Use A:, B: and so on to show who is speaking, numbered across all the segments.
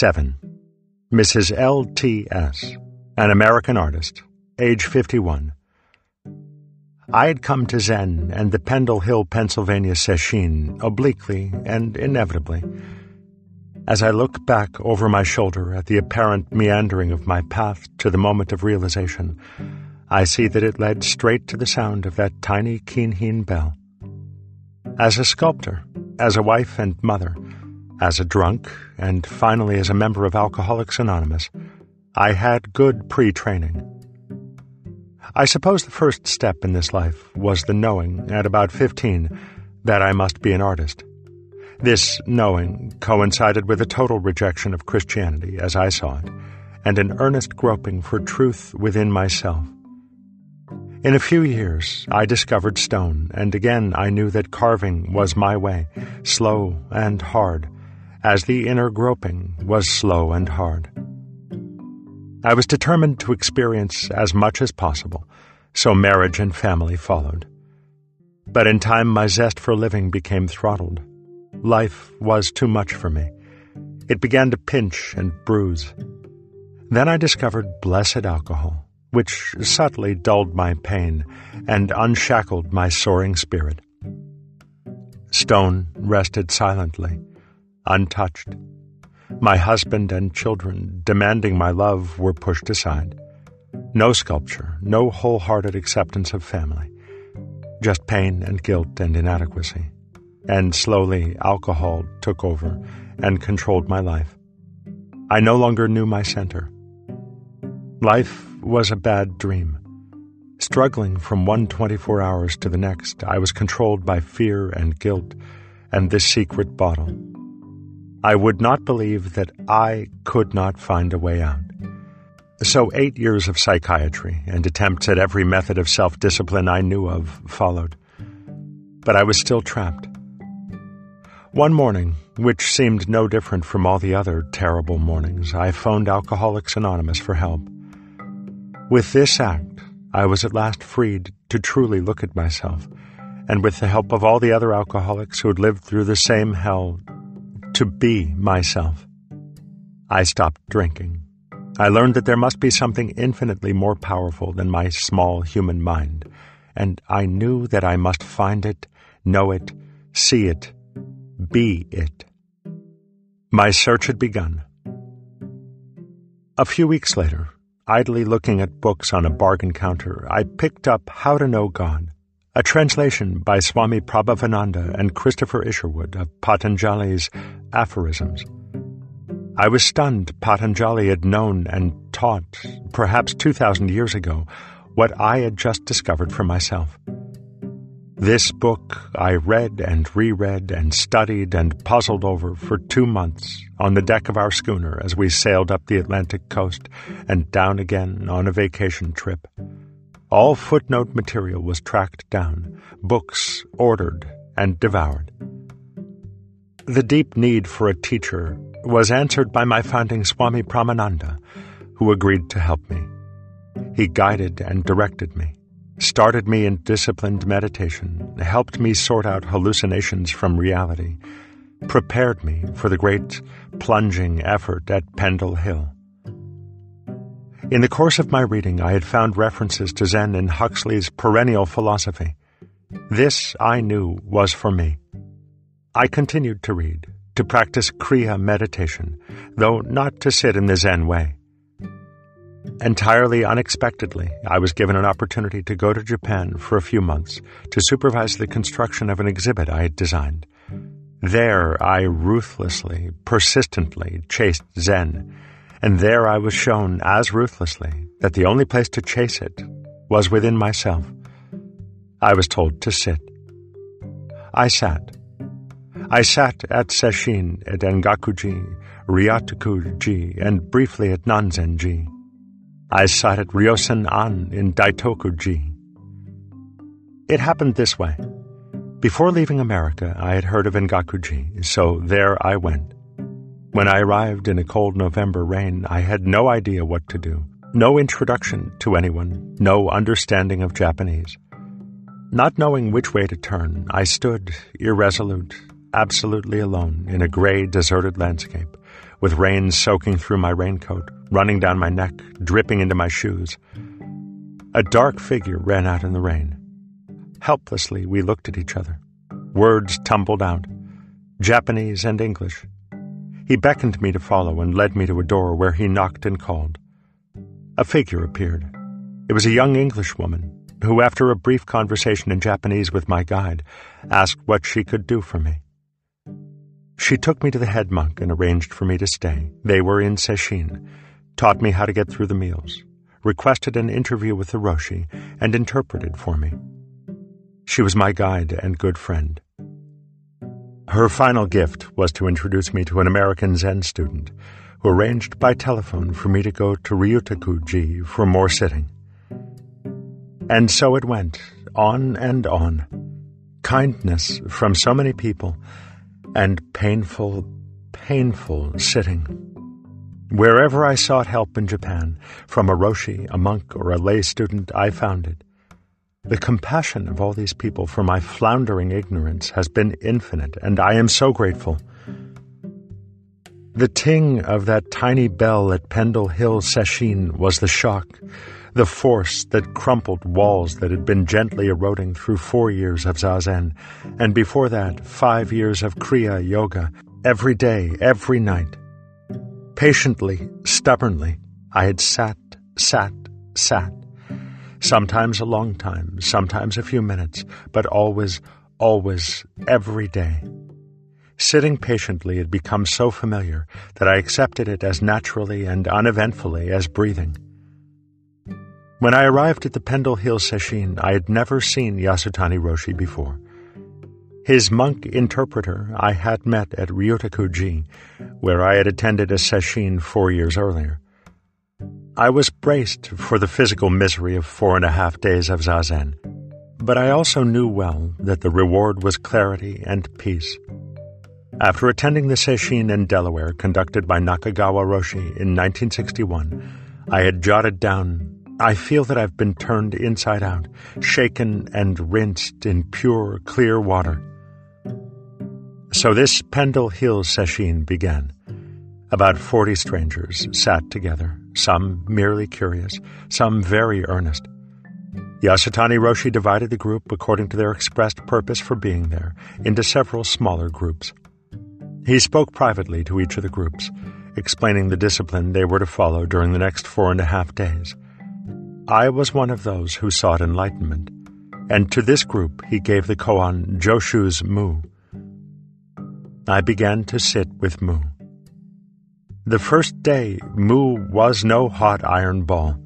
A: 7. Mrs. L.T.S., an American artist, age 51. I had come to Zen and the Pendle Hill, Pennsylvania sesshin obliquely and inevitably. As I look back over my shoulder at the apparent meandering of my path to the moment of realization, I see that it led straight to the sound of that tiny Kinhin bell. As a sculptor, as a wife and mother, as a drunk, and finally as a member of Alcoholics Anonymous, I had good pre training. I suppose the first step in this life was the knowing, at about 15, that I must be an artist. This knowing coincided with a total rejection of Christianity as I saw it, and an earnest groping for truth within myself. In a few years, I discovered stone, and again I knew that carving was my way, slow and hard, as the inner groping was slow and hard. I was determined to experience as much as possible, so marriage and family followed. But in time, my zest for living became throttled. Life was too much for me. It began to pinch and bruise. Then I discovered blessed alcohol which subtly dulled my pain and unshackled my soaring spirit. Stone rested silently, untouched. My husband and children, demanding my love, were pushed aside. No sculpture, no wholehearted acceptance of family. Just pain and guilt and inadequacy. And slowly, alcohol took over and controlled my life. I no longer knew my center. Life was a bad dream. Struggling from one 24 hours to the next, I was controlled by fear and guilt and this secret bottle. I would not believe that I could not find a way out. So, eight years of psychiatry and attempts at every method of self discipline I knew of followed. But I was still trapped. One morning, which seemed no different from all the other terrible mornings, I phoned Alcoholics Anonymous for help. With this act, I was at last freed to truly look at myself, and with the help of all the other alcoholics who had lived through the same hell, to be myself. I stopped drinking. I learned that there must be something infinitely more powerful than my small human mind, and I knew that I must find it, know it, see it, be it. My search had begun. A few weeks later, idly looking at books on a bargain counter, I picked up How to Know God, a translation by Swami Prabhavananda and Christopher Isherwood of Patanjali's aphorisms. I was stunned Patanjali had known and taught, perhaps 2,000 years ago, what I had just discovered for myself. This book I read and reread and studied and puzzled over for two months on the deck of our schooner as we sailed up the Atlantic coast and down again on a vacation trip. All footnote material was tracked down, books ordered and devoured. The deep need for a teacher was answered by my founding Swami Pramananda, who agreed to help me. He guided and directed me started me in disciplined meditation, helped me sort out hallucinations from reality, prepared me for the great plunging effort at Pendle Hill. In the course of my reading, I had found references to Zen in Huxley's perennial philosophy. This, I knew, was for me. I continued to read, to practice Kriya meditation, though not to sit in the Zen way. Entirely unexpectedly, I was given an opportunity to go to Japan for a few months to supervise the construction of an exhibit I had designed. There I ruthlessly, persistently chased Zen, and there I was shown as ruthlessly that the only place to chase it was within myself. I was told to sit. I sat. I sat at Sesshin, at Engaku-ji, Ryutaku-ji, and briefly at Nanzen-ji. I sat at Ryosen An in Daitoku-ji. It happened this way. Before leaving America, I had heard of Engaku-ji, so there I went. When I arrived in a cold November rain, I had no idea what to do. No introduction to anyone, no understanding of Japanese. Not knowing which way to turn, I stood, irresolute, absolutely alone, in a gray, deserted landscape, with rain soaking through my raincoat, running down my neck, dripping into my shoes. A dark figure ran out in the rain. Helplessly, we looked at each other. Words tumbled out Japanese and English. He beckoned me to follow and led me to a door where he knocked and called. A figure appeared. It was a young Englishwoman who, after a brief conversation in Japanese with my guide, asked what she could do for me. She took me to the head monk and arranged for me to stay. They were in Sesshin, taught me how to get through the meals, requested an interview with the Roshi, and interpreted for me. She was my guide and good friend. Her final gift was to introduce me to an American Zen student who arranged by telephone for me to go to Ryutaku-ji for more sitting. And so it went, on and on. Kindness from so many people, and painful, painful sitting. Wherever I sought help in Japan, from a roshi, a monk, or a lay student, I found it. The compassion of all these people for my floundering ignorance has been infinite, and I am so grateful. The ting of that tiny bell at Pendle Hill Sesshin was the shock the force that crumpled walls that had been gently eroding through four years of Zazen, and before that, five years of Kriya Yoga, every day, every night. Patiently, stubbornly, I had sat, sat, sat. Sometimes a long time, sometimes a few minutes, but always, always, every day. Sitting patiently had become so familiar that I accepted it as naturally and uneventfully as breathing. When I arrived at the Pendle Hill Sesshin, I had never seen Yasutani Roshi before. His monk interpreter I had met at Ryutaku-ji, where I had attended a sesshin four years earlier. I was braced for the physical misery of four and a half days of zazen, but I also knew well that the reward was clarity and peace. After attending the sesshin in Delaware conducted by Nakagawa Roshi in 1961, I had jotted down I feel that I've been turned inside out, shaken and rinsed in pure, clear water. So this Pendle Hill sesshin began. About forty strangers sat together, some merely curious, some very earnest. Yasutani Roshi divided the group according to their expressed purpose for being there into several smaller groups. He spoke privately to each of the groups, explaining the discipline they were to follow during the next four and a half days. I was one of those who sought enlightenment, and to this group he gave the koan Joshu's Mu. I began to sit with Mu. The first day, Mu was no hot iron ball.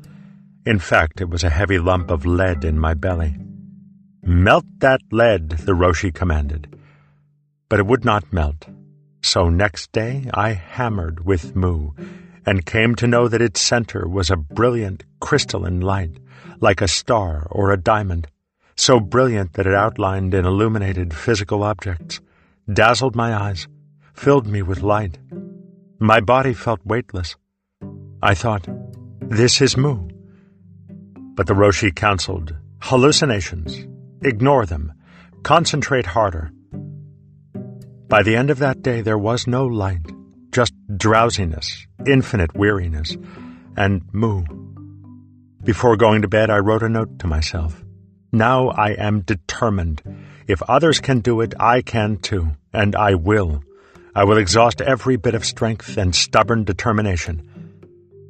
A: In fact, it was a heavy lump of lead in my belly. Melt that lead, the Roshi commanded. But it would not melt. So next day I hammered with Mu and came to know that its center was a brilliant crystalline light, like a star or a diamond, so brilliant that it outlined and illuminated physical objects, dazzled my eyes, filled me with light. My body felt weightless. I thought, this is Mu. But the Roshi counseled, hallucinations, ignore them, concentrate harder. By the end of that day, there was no light just drowsiness, infinite weariness, and Mu. Before going to bed, I wrote a note to myself. Now I am determined. If others can do it, I can too, and I will. I will exhaust every bit of strength and stubborn determination.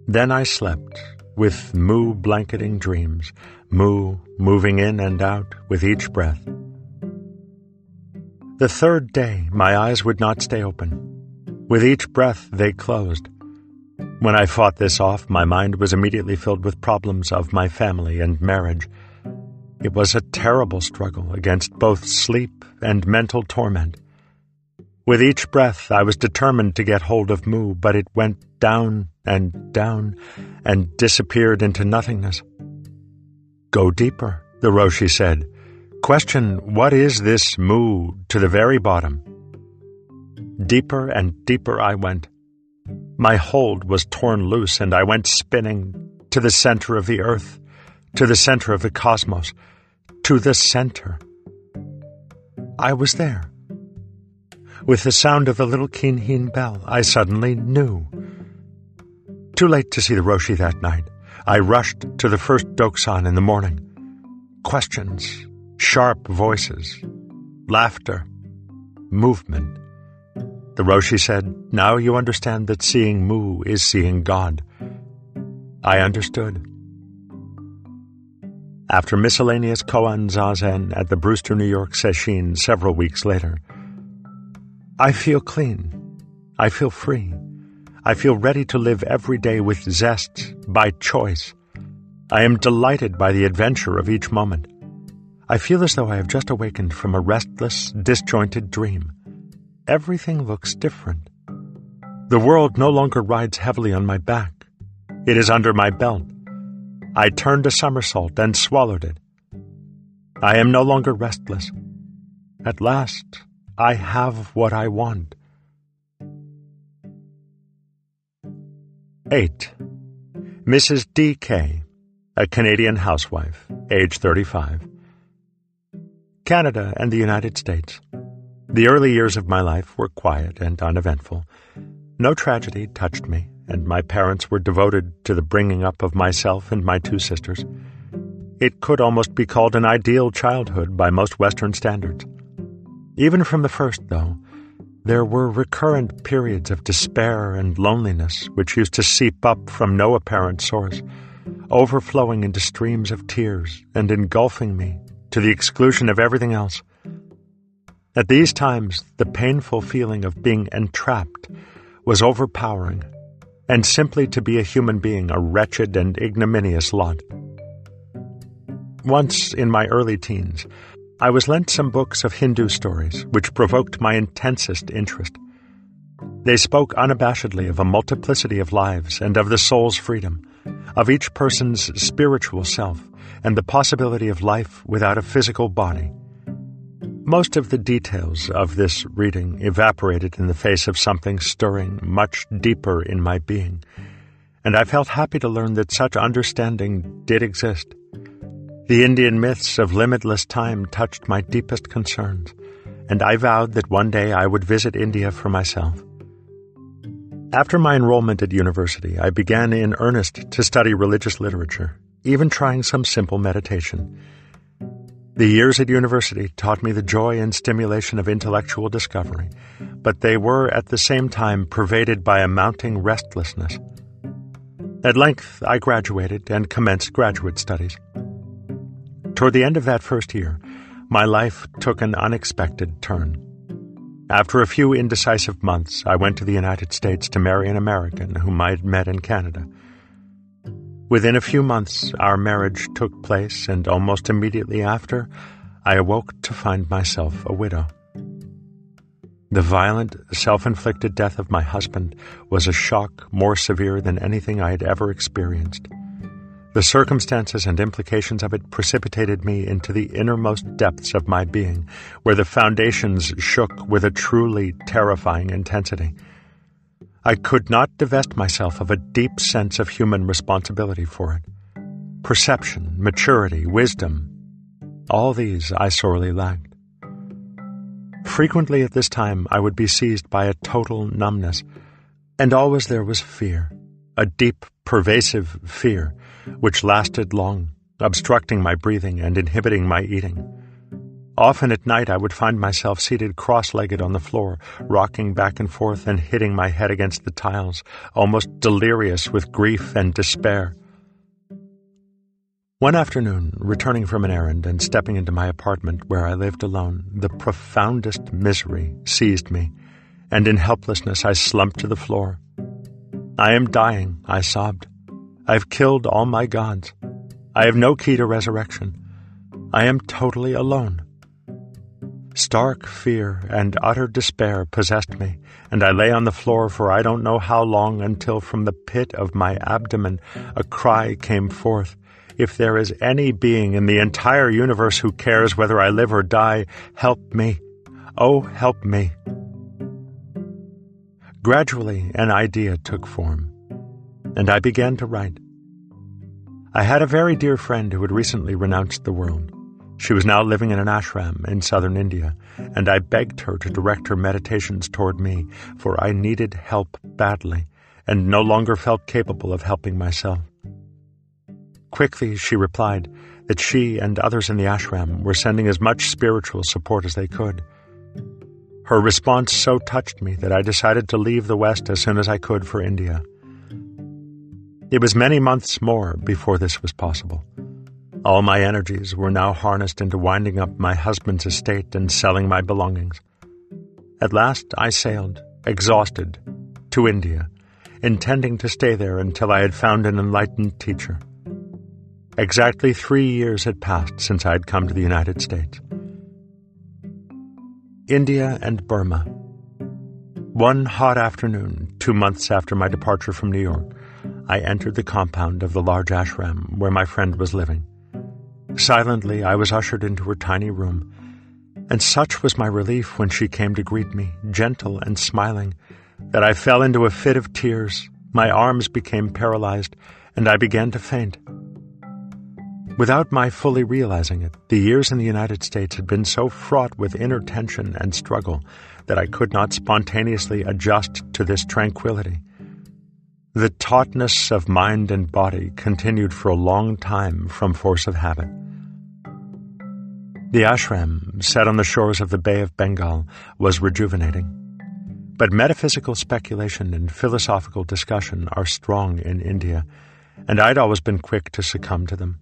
A: Then I slept, with Mu blanketing dreams, Mu moving in and out with each breath. The third day, my eyes would not stay open. With each breath, they closed. When I fought this off, my mind was immediately filled with problems of my family and marriage. It was a terrible struggle against both sleep and mental torment. With each breath, I was determined to get hold of Mu, but it went down and down and disappeared into nothingness. Go deeper, the Roshi said. Question, what is this Mu to the very bottom? Deeper and deeper I went. My hold was torn loose, and I went spinning to the center of the earth, to the center of the cosmos, to the center. I was there. With the sound of the little Kinhin bell, I suddenly knew. Too late to see the Roshi that night, I rushed to the first dokusan in the morning. Questions, sharp voices, laughter, movement. The Roshi said, Now you understand that seeing Mu is seeing God. I understood. After miscellaneous koan zazen at the Brewster, New York sesshin several weeks later, I feel clean. I feel free. I feel ready to live every day with zest, by choice. I am delighted by the adventure of each moment. I feel as though I have just awakened from a restless, disjointed dream. Everything looks different. The world no longer rides heavily on my back. It is under my belt. I turned a somersault and swallowed it. I am no longer restless. At last, I have what I want. 8. Mrs. D.K., a Canadian housewife, age 35. Canada and the United States. The early years of my life were quiet and uneventful. No tragedy touched me and my parents were devoted to the bringing up of myself and my two sisters. It could almost be called an ideal childhood by most Western standards. Even from the first, though, there were recurrent periods of despair and loneliness which used to seep up from no apparent source, overflowing into streams of tears and engulfing me to the exclusion of everything else. At these times, the painful feeling of being entrapped was overpowering and simply to be a human being a wretched and ignominious lot. Once, in my early teens, I was lent some books of Hindu stories, which provoked my intensest interest. They spoke unabashedly of a multiplicity of lives and of the soul's freedom, of each person's spiritual self, and the possibility of life without a physical body. Most of the details of this reading evaporated in the face of something stirring much deeper in my being, and I felt happy to learn that such understanding did exist. The Indian myths of limitless time touched my deepest concerns, and I vowed that one day I would visit India for myself. After my enrollment at university, I began in earnest to study religious literature, even trying some simple meditation. The years at university taught me the joy and stimulation of intellectual discovery, but they were at the same time pervaded by a mounting restlessness. At length, I graduated and commenced graduate studies. Toward the end of that first year, my life took an unexpected turn. After a few indecisive months, I went to the United States to marry an American whom I had met in Canada. Within a few months, our marriage took place, and almost immediately after, I awoke to find myself a widow. The violent, self inflicted death of my husband was a shock more severe than anything I had ever experienced. The circumstances and implications of it precipitated me into the innermost depths of my being, where the foundations shook with a truly terrifying intensity. I could not divest myself of a deep sense of human responsibility for it. Perception, maturity, wisdom, all these I sorely lacked. Frequently at this time I would be seized by a total numbness, and always there was fear, a deep, pervasive fear, which lasted long, obstructing my breathing and inhibiting my eating. Often at night I would find myself seated cross-legged on the floor, rocking back and forth and hitting my head against the tiles, almost delirious with grief and despair. One afternoon, returning from an errand and stepping into my apartment where I lived alone, the profoundest misery seized me, and in helplessness I slumped to the floor. I am dying, I sobbed. I've killed all my gods. I have no key to resurrection. I am totally alone. Stark fear and utter despair possessed me, and I lay on the floor for I don't know how long until from the pit of my abdomen a cry came forth. If there is any being in the entire universe who cares whether I live or die, help me. Oh, help me. Gradually, an idea took form, and I began to write. I had a very dear friend who had recently renounced the world. She was now living in an ashram in southern India, and I begged her to direct her meditations toward me, for I needed help badly and no longer felt capable of helping myself. Quickly, she replied that she and others in the ashram were sending as much spiritual support as they could. Her response so touched me that I decided to leave the West as soon as I could for India. It was many months more before this was possible. All my energies were now harnessed into winding up my husband's estate and selling my belongings. At last I sailed, exhausted, to India, intending to stay there until I had found an enlightened teacher. Exactly three years had passed since I had come to the United States. India and Burma. One hot afternoon, two months after my departure from New York, I entered the compound of the large ashram where my friend was living. Silently, I was ushered into her tiny room, and such was my relief when she came to greet me, gentle and smiling, that I fell into a fit of tears, my arms became paralyzed, and I began to faint. Without my fully realizing it, the years in the United States had been so fraught with inner tension and struggle that I could not spontaneously adjust to this tranquility. The tautness of mind and body continued for a long time from force of habit. The ashram, set on the shores of the Bay of Bengal, was rejuvenating. But metaphysical speculation and philosophical discussion are strong in India, and I'd always been quick to succumb to them.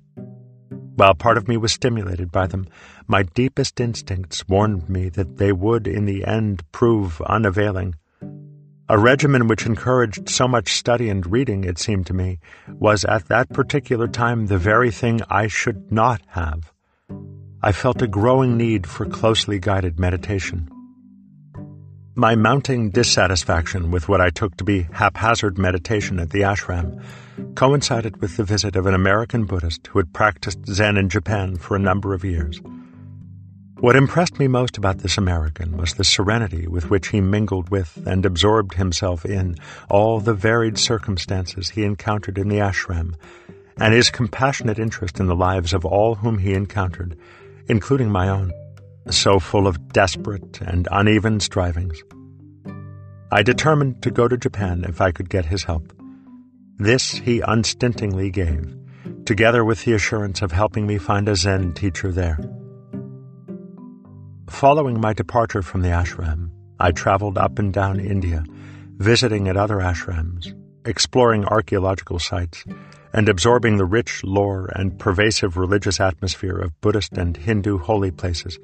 A: While part of me was stimulated by them, my deepest instincts warned me that they would in the end prove unavailing. A regimen which encouraged so much study and reading, it seemed to me, was at that particular time the very thing I should not have. I felt a growing need for closely guided meditation. My mounting dissatisfaction with what I took to be haphazard meditation at the ashram coincided with the visit of an American Buddhist who had practiced Zen in Japan for a number of years. What impressed me most about this American was the serenity with which he mingled with and absorbed himself in all the varied circumstances he encountered in the ashram, and his compassionate interest in the lives of all whom he encountered, including my own so full of desperate and uneven strivings. I determined to go to Japan if I could get his help. This he unstintingly gave, together with the assurance of helping me find a Zen teacher there. Following my departure from the ashram, I traveled up and down India, visiting at other ashrams, exploring archaeological sites, and absorbing the rich lore and pervasive religious atmosphere of Buddhist and Hindu holy places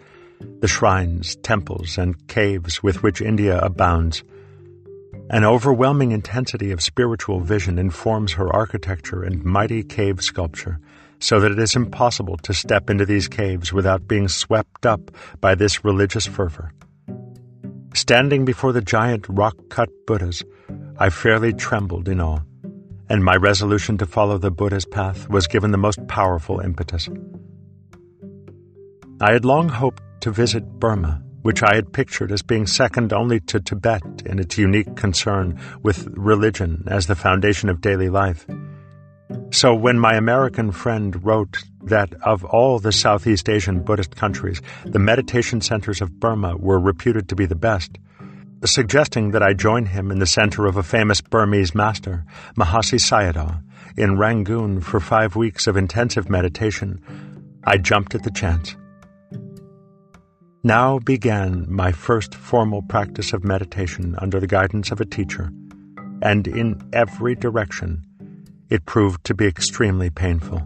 A: the shrines, temples, and caves with which India abounds. An overwhelming intensity of spiritual vision informs her architecture and mighty cave sculpture, so that it is impossible to step into these caves without being swept up by this religious fervor. Standing before the giant rock cut Buddhas, I fairly trembled in awe, and my resolution to follow the Buddha's path was given the most powerful impetus. I had long hoped to visit Burma, which I had pictured as being second only to Tibet in its unique concern with religion as the foundation of daily life. So when my American friend wrote that of all the Southeast Asian Buddhist countries, the meditation centers of Burma were reputed to be the best, suggesting that I join him in the center of a famous Burmese master, Mahasi Sayadaw, in Rangoon for five weeks of intensive meditation, I jumped at the chance. Now began my first formal practice of meditation under the guidance of a teacher, and in every direction it proved to be extremely painful.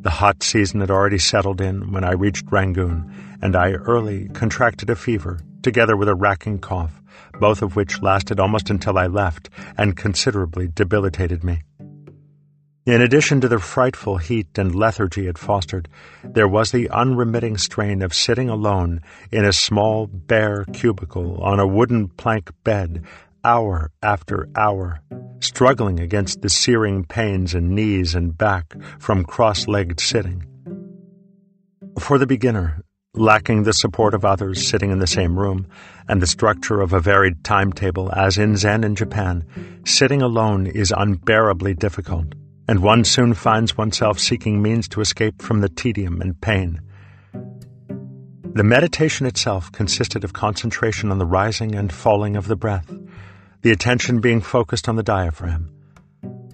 A: The hot season had already settled in when I reached Rangoon, and I early contracted a fever, together with a racking cough, both of which lasted almost until I left and considerably debilitated me. In addition to the frightful heat and lethargy it fostered, there was the unremitting strain of sitting alone in a small, bare cubicle on a wooden plank bed, hour after hour, struggling against the searing pains in knees and back from cross legged sitting. For the beginner, lacking the support of others sitting in the same room and the structure of a varied timetable as in Zen in Japan, sitting alone is unbearably difficult and one soon finds oneself seeking means to escape from the tedium and pain. The meditation itself consisted of concentration on the rising and falling of the breath, the attention being focused on the diaphragm.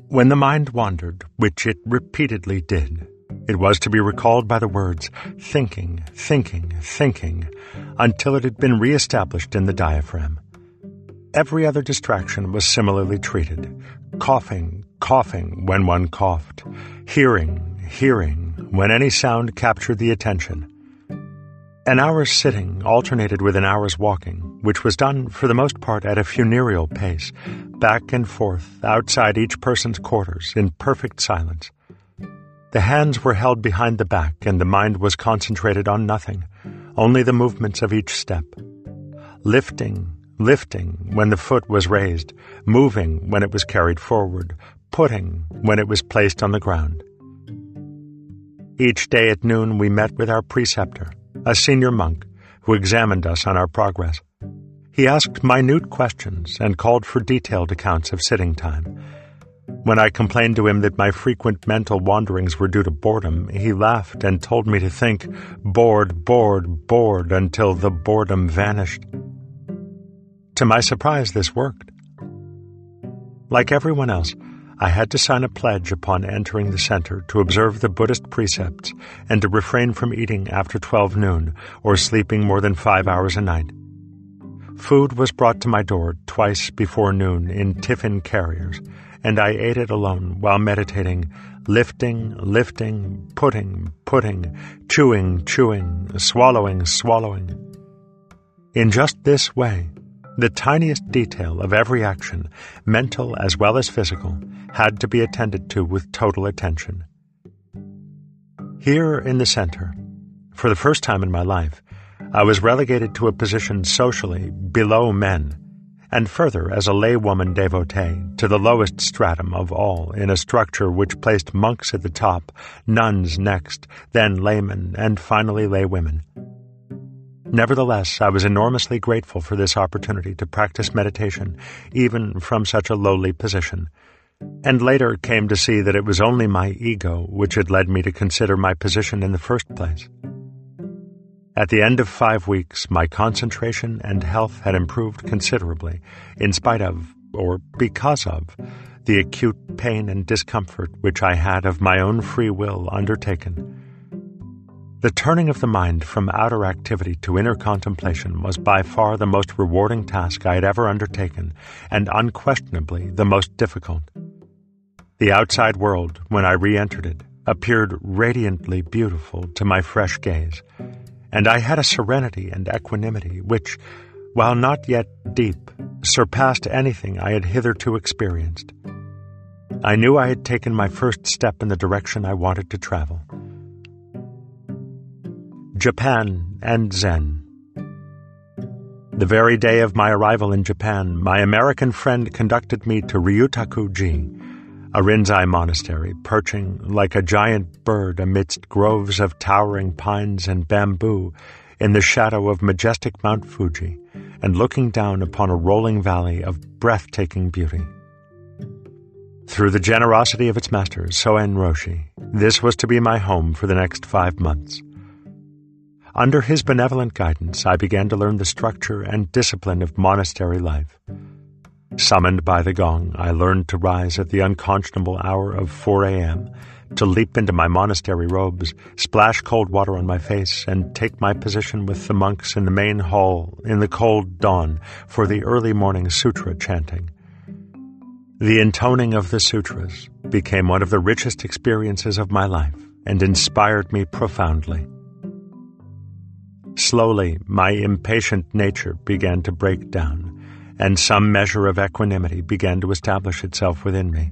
A: When the mind wandered, which it repeatedly did, it was to be recalled by the words thinking, thinking, thinking, until it had been re-established in the diaphragm. Every other distraction was similarly treated coughing, coughing when one coughed, hearing, hearing when any sound captured the attention. An hour's sitting alternated with an hour's walking, which was done for the most part at a funereal pace, back and forth outside each person's quarters in perfect silence. The hands were held behind the back and the mind was concentrated on nothing, only the movements of each step. Lifting, lifting when the foot was raised, moving when it was carried forward, putting when it was placed on the ground. Each day at noon we met with our preceptor, a senior monk, who examined us on our progress. He asked minute questions and called for detailed accounts of sitting time. When I complained to him that my frequent mental wanderings were due to boredom, he laughed and told me to think bored, bored, bored until the boredom vanished. To my surprise, this worked. Like everyone else, I had to sign a pledge upon entering the center to observe the Buddhist precepts and to refrain from eating after 12 noon or sleeping more than five hours a night. Food was brought to my door twice before noon in tiffin carriers, and I ate it alone while meditating, lifting, lifting, putting, putting, chewing, chewing, swallowing, swallowing. In just this way, the tiniest detail of every action, mental as well as physical, had to be attended to with total attention. Here in the center, for the first time in my life, I was relegated to a position socially below men, and further as a laywoman devotee to the lowest stratum of all in a structure which placed monks at the top, nuns next, then laymen, and finally laywomen. Nevertheless, I was enormously grateful for this opportunity to practice meditation, even from such a lowly position, and later came to see that it was only my ego which had led me to consider my position in the first place. At the end of five weeks, my concentration and health had improved considerably, in spite of, or because of, the acute pain and discomfort which I had of my own free will undertaken. The turning of the mind from outer activity to inner contemplation was by far the most rewarding task I had ever undertaken, and unquestionably the most difficult. The outside world, when I re entered it, appeared radiantly beautiful to my fresh gaze, and I had a serenity and equanimity which, while not yet deep, surpassed anything I had hitherto experienced. I knew I had taken my first step in the direction I wanted to travel. Japan and Zen. The very day of my arrival in Japan, my American friend conducted me to Ryutaku-ji, a Rinzai monastery perching like a giant bird amidst groves of towering pines and bamboo in the shadow of majestic Mount Fuji and looking down upon a rolling valley of breathtaking beauty. Through the generosity of its master, Soen Roshi, this was to be my home for the next five months. Under his benevolent guidance, I began to learn the structure and discipline of monastery life. Summoned by the gong, I learned to rise at the unconscionable hour of 4 a.m., to leap into my monastery robes, splash cold water on my face, and take my position with the monks in the main hall in the cold dawn for the early morning sutra chanting. The intoning of the sutras became one of the richest experiences of my life and inspired me profoundly. Slowly, my impatient nature began to break down, and some measure of equanimity began to establish itself within me.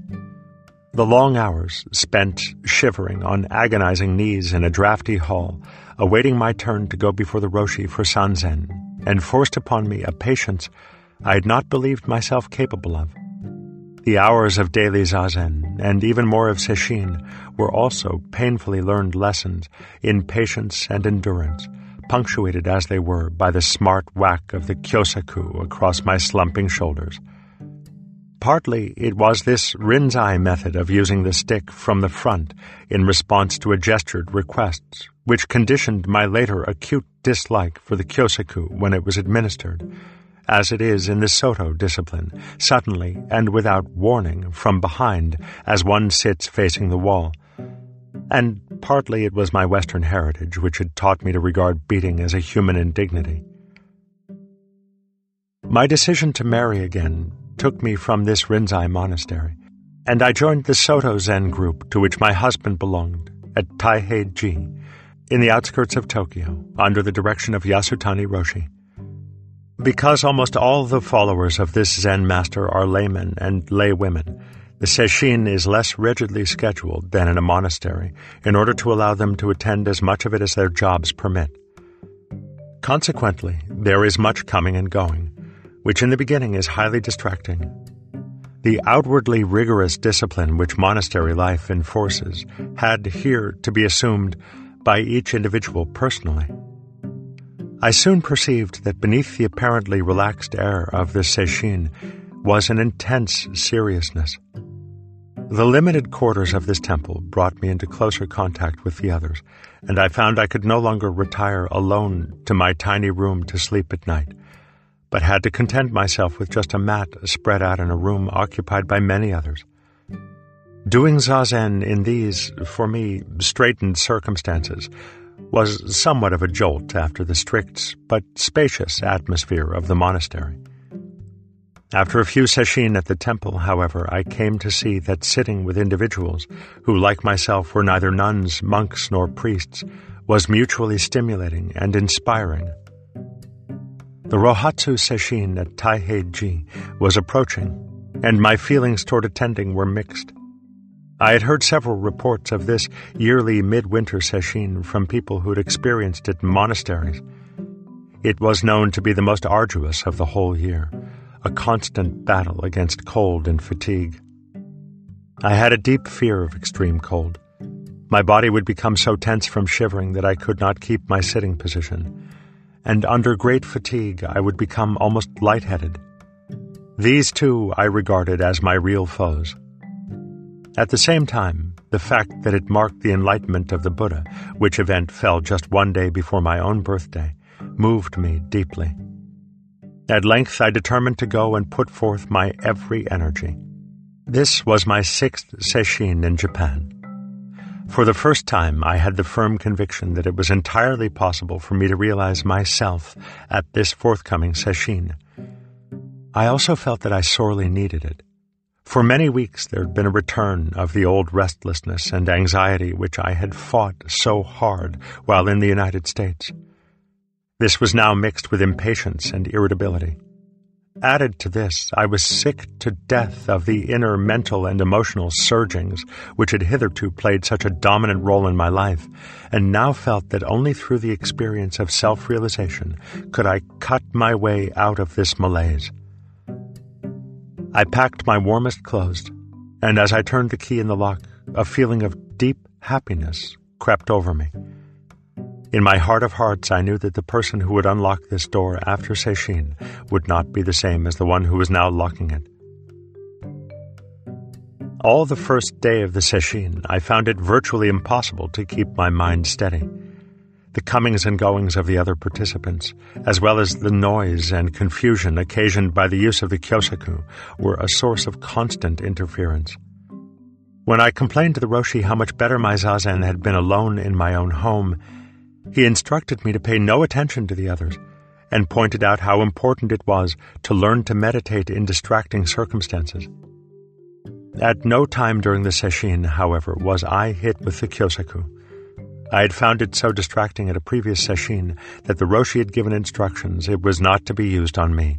A: The long hours spent shivering on agonizing knees in a drafty hall, awaiting my turn to go before the Roshi for Sanzen, and forced upon me a patience I had not believed myself capable of. The hours of daily zazen, and even more of sesshin, were also painfully learned lessons in patience and endurance, punctuated as they were by the smart whack of the kyosaku across my slumping shoulders. Partly it was this Rinzai method of using the stick from the front in response to a gestured request, which conditioned my later acute dislike for the kyosaku when it was administered, as it is in the Soto discipline, suddenly and without warning from behind as one sits facing the wall. And partly it was my Western heritage which had taught me to regard beating as a human indignity. My decision to marry again took me from this Rinzai monastery, and I joined the Soto Zen group to which my husband belonged at Taihei-ji, in the outskirts of Tokyo, under the direction of Yasutani Roshi. Because almost all the followers of this Zen master are laymen and laywomen, the sesshin is less rigidly scheduled than in a monastery in order to allow them to attend as much of it as their jobs permit. Consequently, there is much coming and going, which in the beginning is highly distracting. The outwardly rigorous discipline which monastery life enforces had here to be assumed by each individual personally. I soon perceived that beneath the apparently relaxed air of the Sesshin was an intense seriousness. The limited quarters of this temple brought me into closer contact with the others, and I found I could no longer retire alone to my tiny room to sleep at night but had to content myself with just a mat spread out in a room occupied by many others. Doing zazen in these, for me, straitened circumstances was somewhat of a jolt after the strict but spacious atmosphere of the monastery. After a few sesshin at the temple, however, I came to see that sitting with individuals who, like myself, were neither nuns, monks, nor priests, was mutually stimulating and inspiring. The Rohatsu Sesshin at Taihei-ji was approaching, and my feelings toward attending were mixed. I had heard several reports of this yearly midwinter sesshin from people who had experienced it in monasteries. It was known to be the most arduous of the whole year, a constant battle against cold and fatigue. I had a deep fear of extreme cold. My body would become so tense from shivering that I could not keep my sitting position and under great fatigue I would become almost lightheaded. These two I regarded as my real foes. At the same time, the fact that it marked the enlightenment of the Buddha, which event fell just one day before my own birthday, moved me deeply. At length I determined to go and put forth my every energy. This was my sixth sesshin in Japan. For the first time, I had the firm conviction that it was entirely possible for me to realize myself at this forthcoming sesshin. I also felt that I sorely needed it. For many weeks there had been a return of the old restlessness and anxiety which I had fought so hard while in the United States. This was now mixed with impatience and irritability. Added to this, I was sick to death of the inner mental and emotional surgings which had hitherto played such a dominant role in my life, and now felt that only through the experience of self realization could I cut my way out of this malaise. I packed my warmest clothes, and as I turned the key in the lock, a feeling of deep happiness crept over me. In my heart of hearts, I knew that the person who would unlock this door after Sesshin would not be the same as the one who was now locking it. All the first day of the Sesshin, I found it virtually impossible to keep my mind steady. The comings and goings of the other participants, as well as the noise and confusion occasioned by the use of the kyosaku, were a source of constant interference. When I complained to the Roshi how much better my zazen had been alone in my own home, he instructed me to pay no attention to the others, and pointed out how important it was to learn to meditate in distracting circumstances. At no time during the sesshin, however, was I hit with the kyosaku. I had found it so distracting at a previous sesshin that the Roshi had given instructions it was not to be used on me.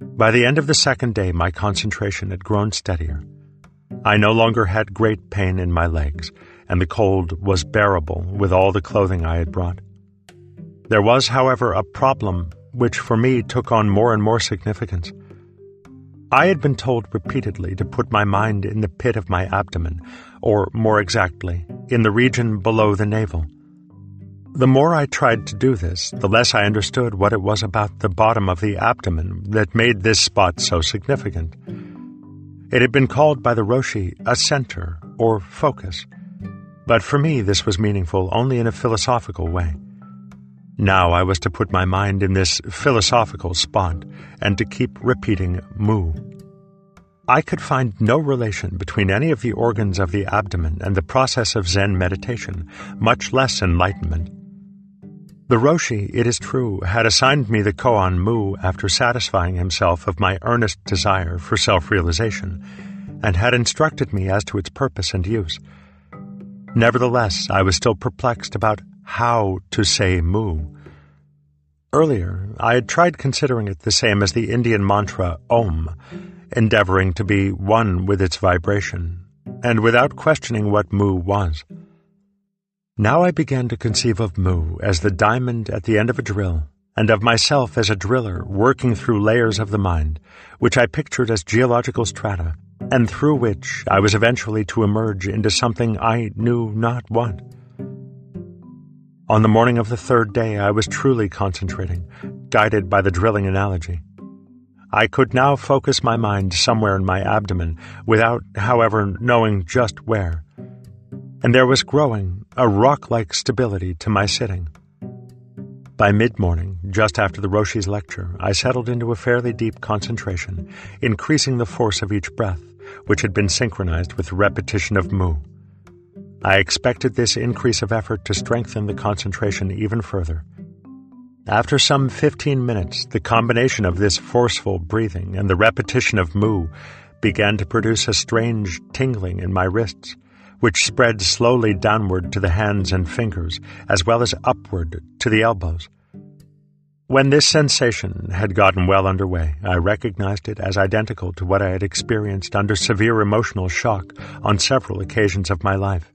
A: By the end of the second day, my concentration had grown steadier. I no longer had great pain in my legs, and the cold was bearable with all the clothing I had brought. There was, however, a problem which for me took on more and more significance. I had been told repeatedly to put my mind in the pit of my abdomen, or more exactly, in the region below the navel. The more I tried to do this, the less I understood what it was about the bottom of the abdomen that made this spot so significant. It had been called by the Roshi a center or focus, but for me this was meaningful only in a philosophical way. Now I was to put my mind in this philosophical spot and to keep repeating mu. I could find no relation between any of the organs of the abdomen and the process of Zen meditation, much less enlightenment. The Roshi, it is true, had assigned me the koan mu after satisfying himself of my earnest desire for self-realization, and had instructed me as to its purpose and use. Nevertheless, I was still perplexed about how to say mu. Earlier, I had tried considering it the same as the Indian mantra Om, endeavoring to be one with its vibration, and without questioning what mu was. Now I began to conceive of mu as the diamond at the end of a drill, and of myself as a driller working through layers of the mind, which I pictured as geological strata, and through which I was eventually to emerge into something I knew not what. On the morning of the third day, I was truly concentrating, guided by the drilling analogy. I could now focus my mind somewhere in my abdomen without, however, knowing just where. And there was growing a rock like stability to my sitting. By mid morning, just after the Roshi's lecture, I settled into a fairly deep concentration, increasing the force of each breath, which had been synchronized with the repetition of Mu. I expected this increase of effort to strengthen the concentration even further, after some 15 minutes, the combination of this forceful breathing and the repetition of mu began to produce a strange tingling in my wrists, which spread slowly downward to the hands and fingers, as well as upward to the elbows. When this sensation had gotten well underway, I recognized it as identical to what I had experienced under severe emotional shock on several occasions of my life.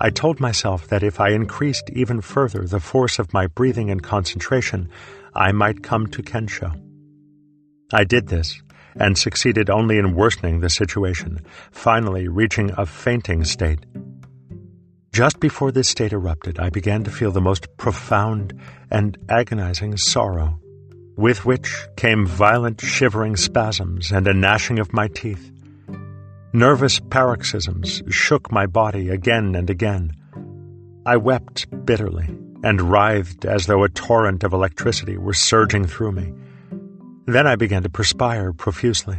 A: I told myself that if I increased even further the force of my breathing and concentration, I might come to Kensho. I did this, and succeeded only in worsening the situation, finally reaching a fainting state. Just before this state erupted, I began to feel the most profound and agonizing sorrow, with which came violent shivering spasms and a gnashing of my teeth. Nervous paroxysms shook my body again and again. I wept bitterly and writhed as though a torrent of electricity were surging through me. Then I began to perspire profusely.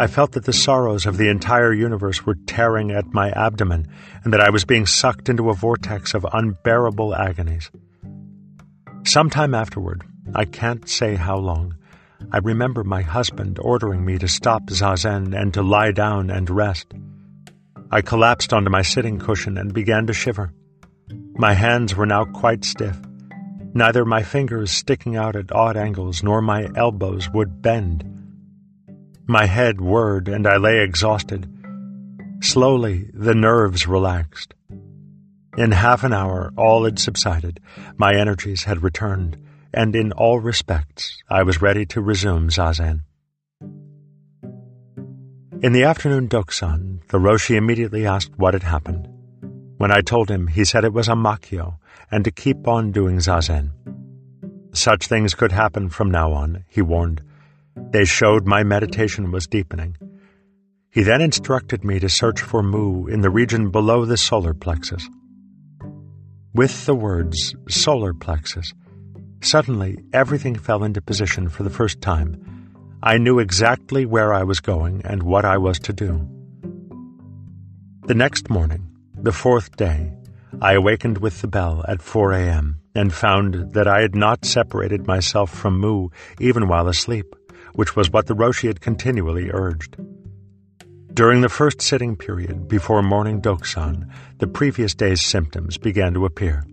A: I felt that the sorrows of the entire universe were tearing at my abdomen and that I was being sucked into a vortex of unbearable agonies. Some time afterward, I can't say how long, I remember my husband ordering me to stop zazen and to lie down and rest. I collapsed onto my sitting cushion and began to shiver. My hands were now quite stiff. Neither my fingers sticking out at odd angles nor my elbows would bend. My head whirred and I lay exhausted. Slowly, the nerves relaxed. In half an hour, all had subsided. My energies had returned and in all respects I was ready to resume zazen. In the afternoon dokusan, the Roshi immediately asked what had happened. When I told him, he said it was a makyo, and to keep on doing zazen. Such things could happen from now on, he warned. They showed my meditation was deepening. He then instructed me to search for mu in the region below the solar plexus. With the words solar plexus, Suddenly, everything fell into position for the first time. I knew exactly where I was going and what I was to do. The next morning, the fourth day, I awakened with the bell at 4 a.m. and found that I had not separated myself from Mu even while asleep, which was what the Roshi had continually urged. During the first sitting period before morning dokusan, the previous day's symptoms began to appear.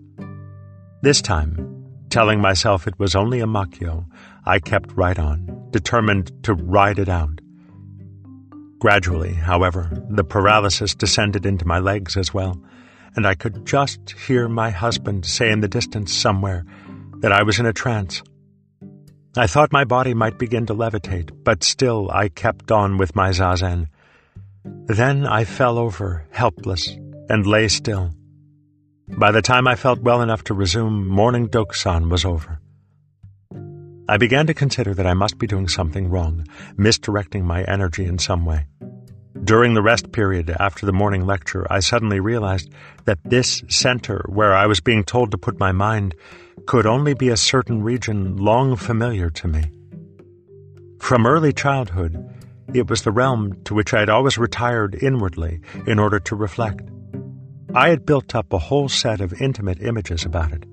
A: This time, Telling myself it was only a makyo, I kept right on, determined to ride it out. Gradually, however, the paralysis descended into my legs as well, and I could just hear my husband say in the distance somewhere that I was in a trance. I thought my body might begin to levitate, but still I kept on with my zazen. Then I fell over, helpless, and lay still. By the time I felt well enough to resume, morning Dokusan was over. I began to consider that I must be doing something wrong, misdirecting my energy in some way. During the rest period after the morning lecture, I suddenly realized that this center where I was being told to put my mind could only be a certain region long familiar to me. From early childhood, it was the realm to which I had always retired inwardly in order to reflect. I had built up a whole set of intimate images about it.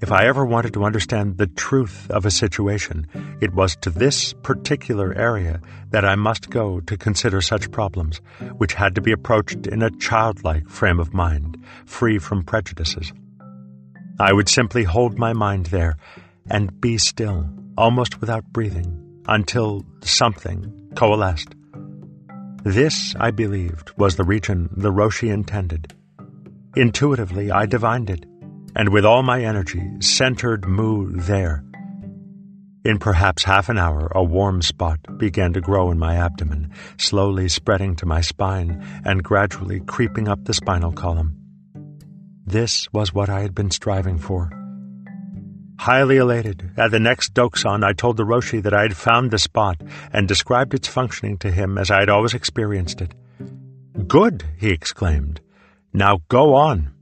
A: If I ever wanted to understand the truth of a situation, it was to this particular area that I must go to consider such problems, which had to be approached in a childlike frame of mind, free from prejudices. I would simply hold my mind there and be still, almost without breathing, until something coalesced. This, I believed, was the region the Roshi intended. Intuitively, I divined it and with all my energy centered Mu there. In perhaps half an hour, a warm spot began to grow in my abdomen, slowly spreading to my spine and gradually creeping up the spinal column. This was what I had been striving for. Highly elated, at the next Dokusan, I told the Roshi that I had found the spot and described its functioning to him as I had always experienced it. Good, he exclaimed. Now go on.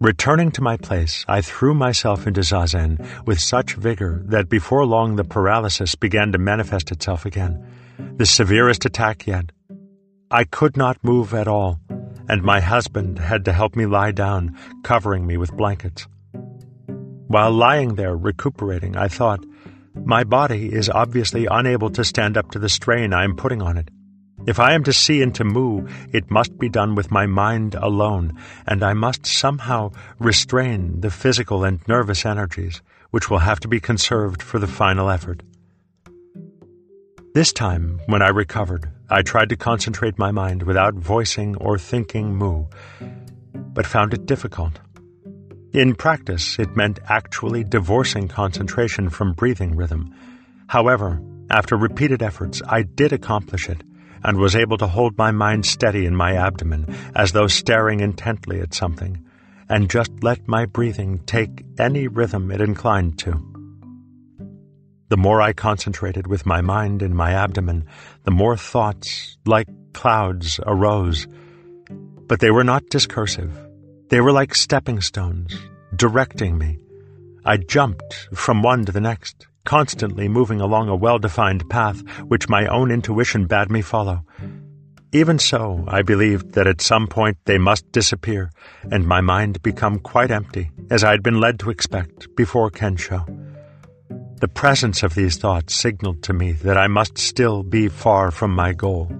A: Returning to my place, I threw myself into zazen with such vigor that before long the paralysis began to manifest itself again, the severest attack yet. I could not move at all, and my husband had to help me lie down, covering me with blankets. While lying there recuperating, I thought, my body is obviously unable to stand up to the strain I am putting on it. If I am to see and to move, it must be done with my mind alone, and I must somehow restrain the physical and nervous energies, which will have to be conserved for the final effort. This time, when I recovered, I tried to concentrate my mind without voicing or thinking Mu, but found it difficult. In practice, it meant actually divorcing concentration from breathing rhythm. However, after repeated efforts, I did accomplish it and was able to hold my mind steady in my abdomen as though staring intently at something, and just let my breathing take any rhythm it inclined to. The more I concentrated with my mind in my abdomen, the more thoughts, like clouds, arose. But they were not discursive. They were like stepping stones, directing me. I jumped from one to the next, constantly moving along a well-defined path which my own intuition bade me follow. Even so, I believed that at some point they must disappear, and my mind become quite empty, as I had been led to expect before Kensho. The presence of these thoughts signaled to me that I must still be far from my goal.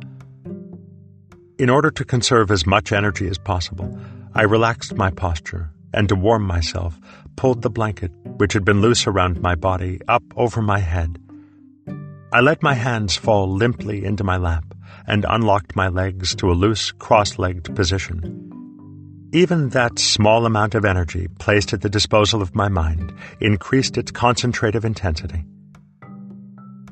A: In order to conserve as much energy as possible, I relaxed my posture, and to warm myself, pulled the blanket, which had been loose around my body, up over my head. I let my hands fall limply into my lap and unlocked my legs to a loose, cross-legged position. Even that small amount of energy placed at the disposal of my mind increased its concentrative intensity.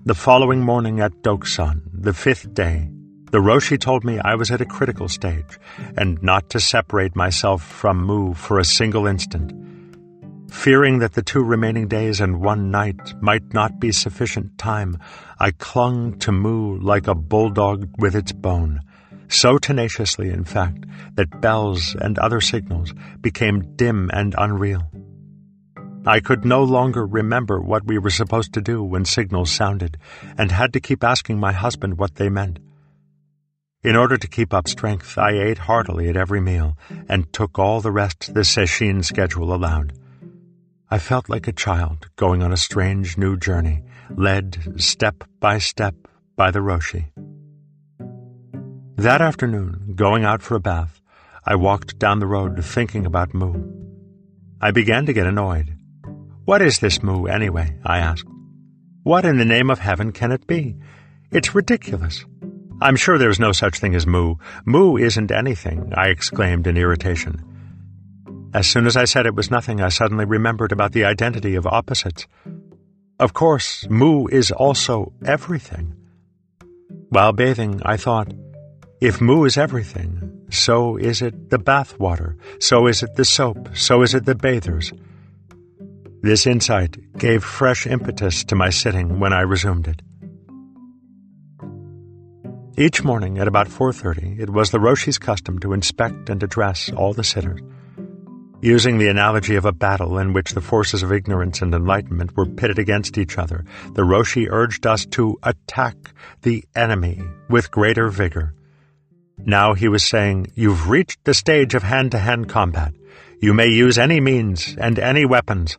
A: The following morning at Dokusan, the fifth day, the Roshi told me I was at a critical stage and not to separate myself from Mu for a single instant Fearing that the two remaining days and one night might not be sufficient time, I clung to Mu like a bulldog with its bone, so tenaciously, in fact, that bells and other signals became dim and unreal. I could no longer remember what we were supposed to do when signals sounded, and had to keep asking my husband what they meant. In order to keep up strength, I ate heartily at every meal, and took all the rest the Sesshin schedule allowed. I felt like a child going on a strange new journey, led step by step by the Roshi. That afternoon, going out for a bath, I walked down the road thinking about Mu. I began to get annoyed. What is this Mu, anyway? I asked. What in the name of heaven can it be? It's ridiculous. I'm sure there's no such thing as mu. Mu isn't anything, I exclaimed in irritation. As soon as I said it was nothing, I suddenly remembered about the identity of opposites. Of course, mu is also everything. While bathing, I thought, If Mu is everything, so is it the bath water, so is it the soap, so is it the bathers. This insight gave fresh impetus to my sitting when I resumed it. Each morning at about 4.30, it was the Roshi's custom to inspect and address all the sitters. Using the analogy of a battle in which the forces of ignorance and enlightenment were pitted against each other, the Roshi urged us to attack the enemy with greater vigor. Now he was saying, You've reached the stage of hand-to-hand combat. You may use any means and any weapons.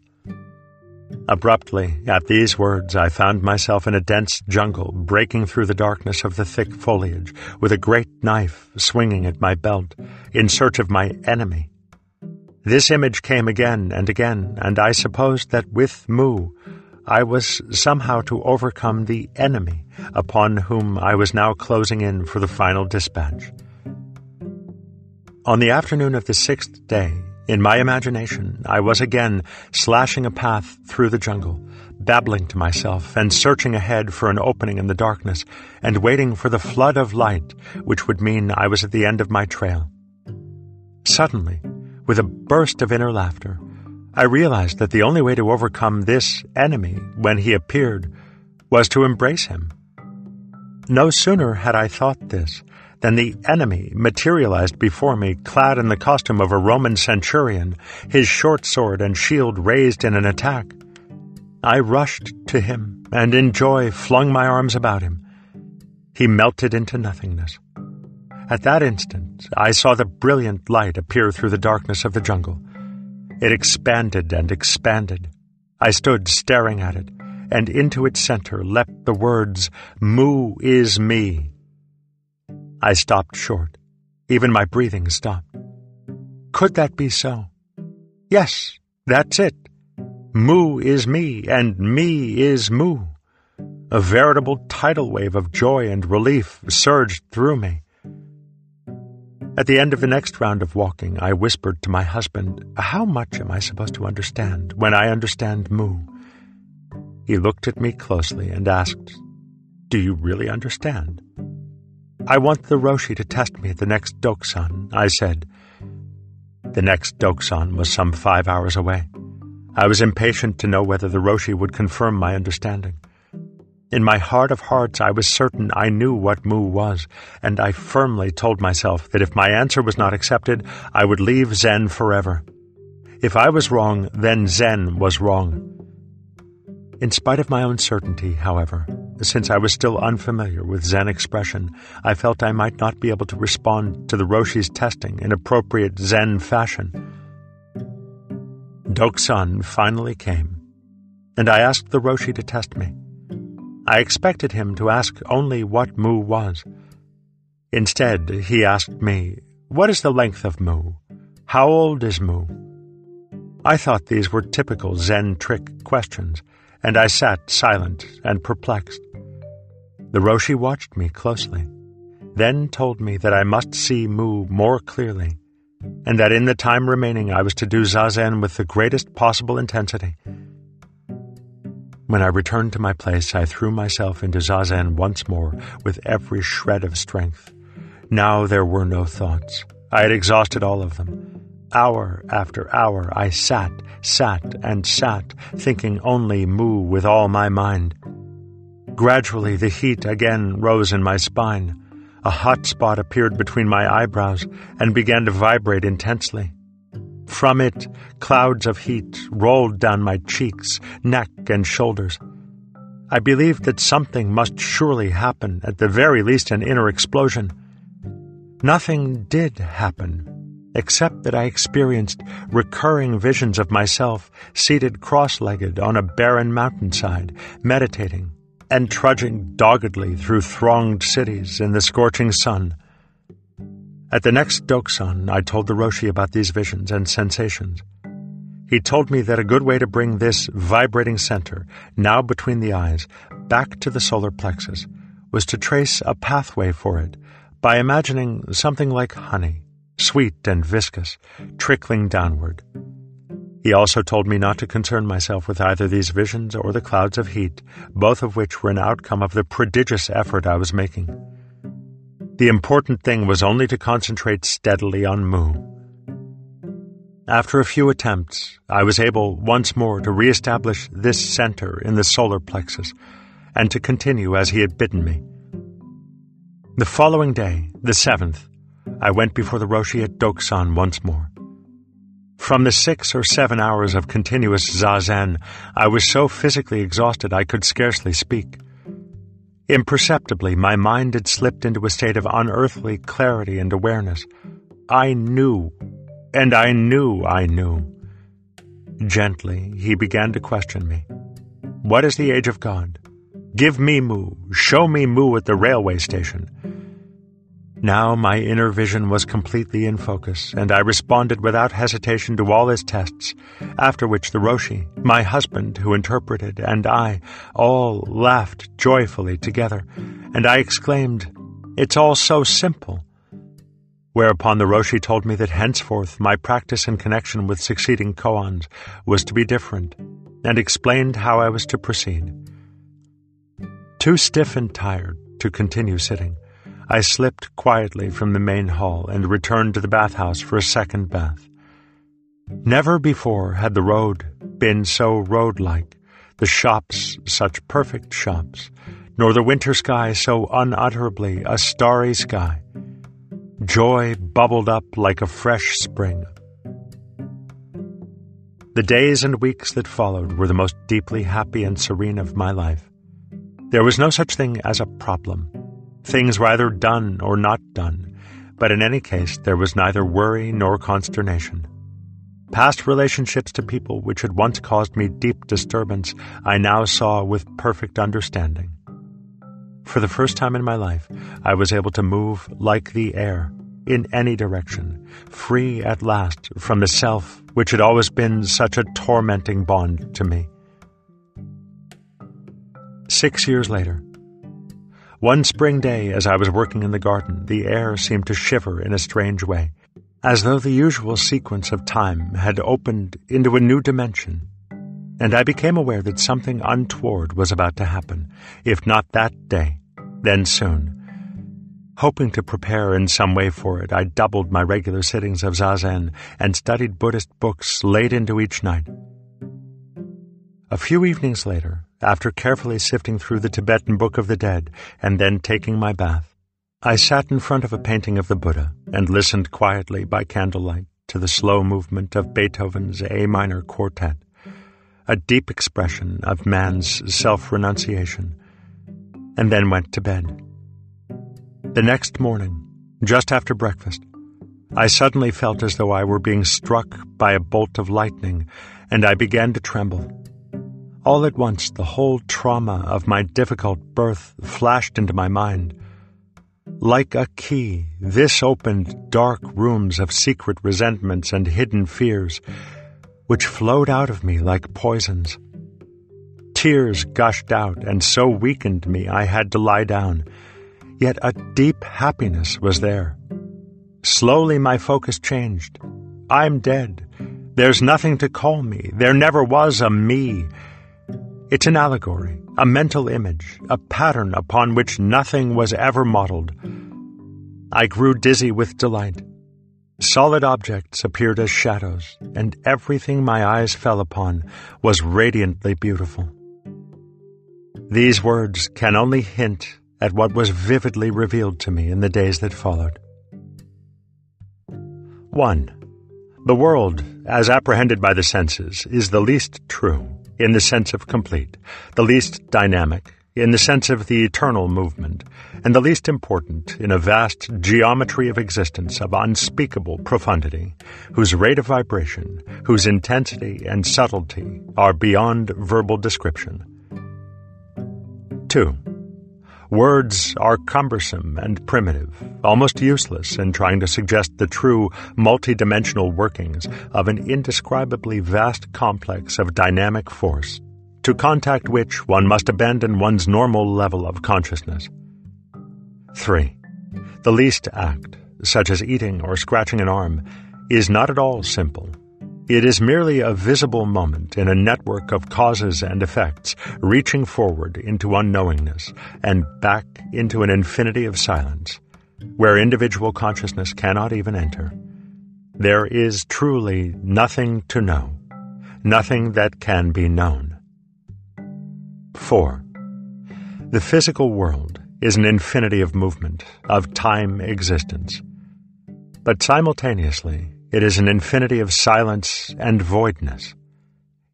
A: Abruptly, at these words, I found myself in a dense jungle, breaking through the darkness of the thick foliage, with a great knife swinging at my belt, in search of my enemy. This image came again and again, and I supposed that with Mu, I was somehow to overcome the enemy upon whom I was now closing in for the final dispatch. On the afternoon of the sixth day, in my imagination, I was again slashing a path through the jungle, babbling to myself and searching ahead for an opening in the darkness and waiting for the flood of light which would mean I was at the end of my trail. Suddenly, with a burst of inner laughter, I realized that the only way to overcome this enemy when he appeared was to embrace him. No sooner had I thought this than the enemy materialized before me, clad in the costume of a Roman centurion, his short sword and shield raised in an attack. I rushed to him, and in joy flung my arms about him. He melted into nothingness. At that instant, I saw the brilliant light appear through the darkness of the jungle. It expanded and expanded. I stood staring at it, and into its center leapt the words, Mu is me. I stopped short. Even my breathing stopped. Could that be so? Yes, that's it. Mu is me, and me is Mu. A veritable tidal wave of joy and relief surged through me. At the end of the next round of walking, I whispered to my husband, How much am I supposed to understand when I understand Mu? He looked at me closely and asked, Do you really understand? I want the Roshi to test me at the next Dokusan, I said. The next Dokusan was some five hours away. I was impatient to know whether the Roshi would confirm my understanding. In my heart of hearts, I was certain I knew what Mu was, and I firmly told myself that if my answer was not accepted, I would leave Zen forever. If I was wrong, then Zen was wrong. In spite of my own certainty, however, since I was still unfamiliar with Zen expression, I felt I might not be able to respond to the Roshi's testing in appropriate Zen fashion. Dokusan finally came, and I asked the Roshi to test me. I expected him to ask only what Mu was. Instead, he asked me, What is the length of Mu? How old is Mu? I thought these were typical Zen trick questions and I sat silent and perplexed. The Roshi watched me closely, then told me that I must see Mu more clearly, and that in the time remaining I was to do Zazen with the greatest possible intensity. When I returned to my place, I threw myself into Zazen once more with every shred of strength. Now there were no thoughts. I had exhausted all of them. Hour after hour I sat, sat, and sat, thinking only Mu with all my mind. Gradually the heat again rose in my spine. A hot spot appeared between my eyebrows and began to vibrate intensely. From it, clouds of heat rolled down my cheeks, neck, and shoulders. I believed that something must surely happen, at the very least an inner explosion. Nothing did happen except that I experienced recurring visions of myself seated cross legged on a barren mountainside, meditating, and trudging doggedly through thronged cities in the scorching sun. At the next Dokusan, I told the Roshi about these visions and sensations. He told me that a good way to bring this vibrating center, now between the eyes, back to the solar plexus was to trace a pathway for it by imagining something like honey sweet and viscous, trickling downward. He also told me not to concern myself with either these visions or the clouds of heat, both of which were an outcome of the prodigious effort I was making. The important thing was only to concentrate steadily on Mu. After a few attempts, I was able once more to reestablish this center in the solar plexus and to continue as he had bidden me. The following day, the seventh, I went before the Roshi at Dokusan once more. From the six or seven hours of continuous zazen, I was so physically exhausted I could scarcely speak. Imperceptibly, my mind had slipped into a state of unearthly clarity and awareness. I knew, and I knew I knew. Gently, he began to question me. What is the age of God? Give me Mu. Show me Mu at the railway station. Now my inner vision was completely in focus, and I responded without hesitation to all his tests, after which the Roshi, my husband who interpreted, and I all laughed joyfully together, and I exclaimed, It's all so simple. Whereupon the Roshi told me that henceforth my practice in connection with succeeding koans was to be different, and explained how I was to proceed. Too stiff and tired to continue sitting, I slipped quietly from the main hall and returned to the bathhouse for a second bath. Never before had the road been so road-like, the shops such perfect shops, nor the winter sky so unutterably a starry sky. Joy bubbled up like a fresh spring. The days and weeks that followed were the most deeply happy and serene of my life. There was no such thing as a problem things were either done or not done, but in any case there was neither worry nor consternation. Past relationships to people which had once caused me deep disturbance I now saw with perfect understanding. For the first time in my life, I was able to move like the air, in any direction, free at last from the self which had always been such a tormenting bond to me. Six years later, one spring day, as I was working in the garden, the air seemed to shiver in a strange way, as though the usual sequence of time had opened into a new dimension. And I became aware that something untoward was about to happen, if not that day, then soon. Hoping to prepare in some way for it, I doubled my regular sittings of zazen and studied Buddhist books late into each night. A few evenings later, after carefully sifting through the Tibetan Book of the Dead and then taking my bath, I sat in front of a painting of the Buddha and listened quietly by candlelight to the slow movement of Beethoven's A minor quartet, a deep expression of man's self renunciation, and then went to bed. The next morning, just after breakfast, I suddenly felt as though I were being struck by a bolt of lightning, and I began to tremble. All at once, the whole trauma of my difficult birth flashed into my mind. Like a key, this opened dark rooms of secret resentments and hidden fears, which flowed out of me like poisons. Tears gushed out and so weakened me I had to lie down. Yet a deep happiness was there. Slowly my focus changed. I'm dead. There's nothing to call me. There never was a me. It's an allegory, a mental image, a pattern upon which nothing was ever modeled. I grew dizzy with delight. Solid objects appeared as shadows, and everything my eyes fell upon was radiantly beautiful. These words can only hint at what was vividly revealed to me in the days that followed. 1. The world, as apprehended by the senses, is the least true in the sense of complete, the least dynamic in the sense of the eternal movement, and the least important in a vast geometry of existence of unspeakable profundity, whose rate of vibration, whose intensity and subtlety are beyond verbal description. 2. Words are cumbersome and primitive, almost useless in trying to suggest the true multidimensional workings of an indescribably vast complex of dynamic force, to contact which one must abandon one's normal level of consciousness. 3. The least act, such as eating or scratching an arm, is not at all simple it is merely a visible moment in a network of causes and effects reaching forward into unknowingness and back into an infinity of silence. where individual consciousness cannot even enter, there is truly nothing to know, nothing that can be known. 4. The physical world is an infinity of movement, of time existence. But simultaneously, it is an infinity of silence and voidness.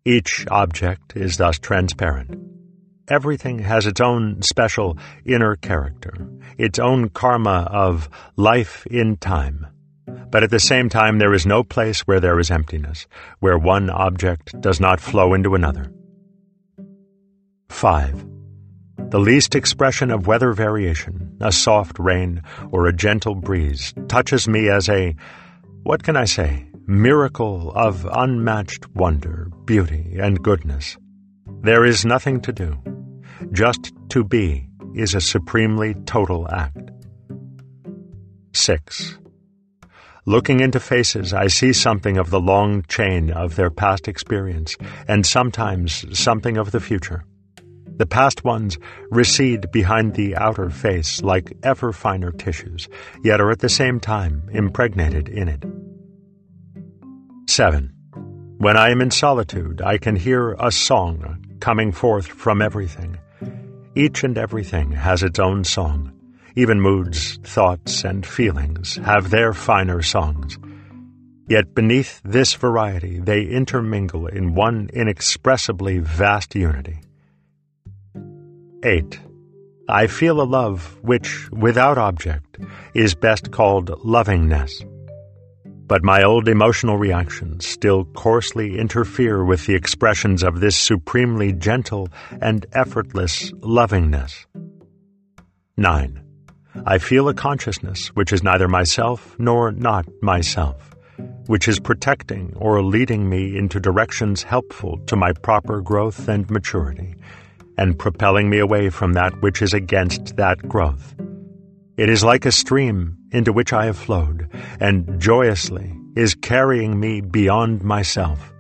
A: Each object is thus transparent. Everything has its own special inner character, its own karma of life in time. But at the same time, there is no place where there is emptiness, where one object does not flow into another. 5. The least expression of weather variation, a soft rain or a gentle breeze, touches me as a, what can I say, miracle of unmatched wonder, beauty, and goodness. There is nothing to do. Just to be is a supremely total act. 6. Looking into faces, I see something of the long chain of their past experience, and sometimes something of the future. The past ones recede behind the outer face like ever finer tissues, yet are at the same time impregnated in it. 7. When I am in solitude, I can hear a song coming forth from everything. Each and everything has its own song. Even moods, thoughts, and feelings have their finer songs. Yet beneath this variety, they intermingle in one inexpressibly vast unity. 8. I feel a love which, without object, is best called lovingness. But my old emotional reactions still coarsely interfere with the expressions of this supremely gentle and effortless lovingness. 9. I feel a consciousness which is neither myself nor not myself, which is protecting or leading me into directions helpful to my proper growth and maturity and propelling me away from that which is against that growth. It is like a stream into which I have flowed, and joyously is carrying me beyond myself.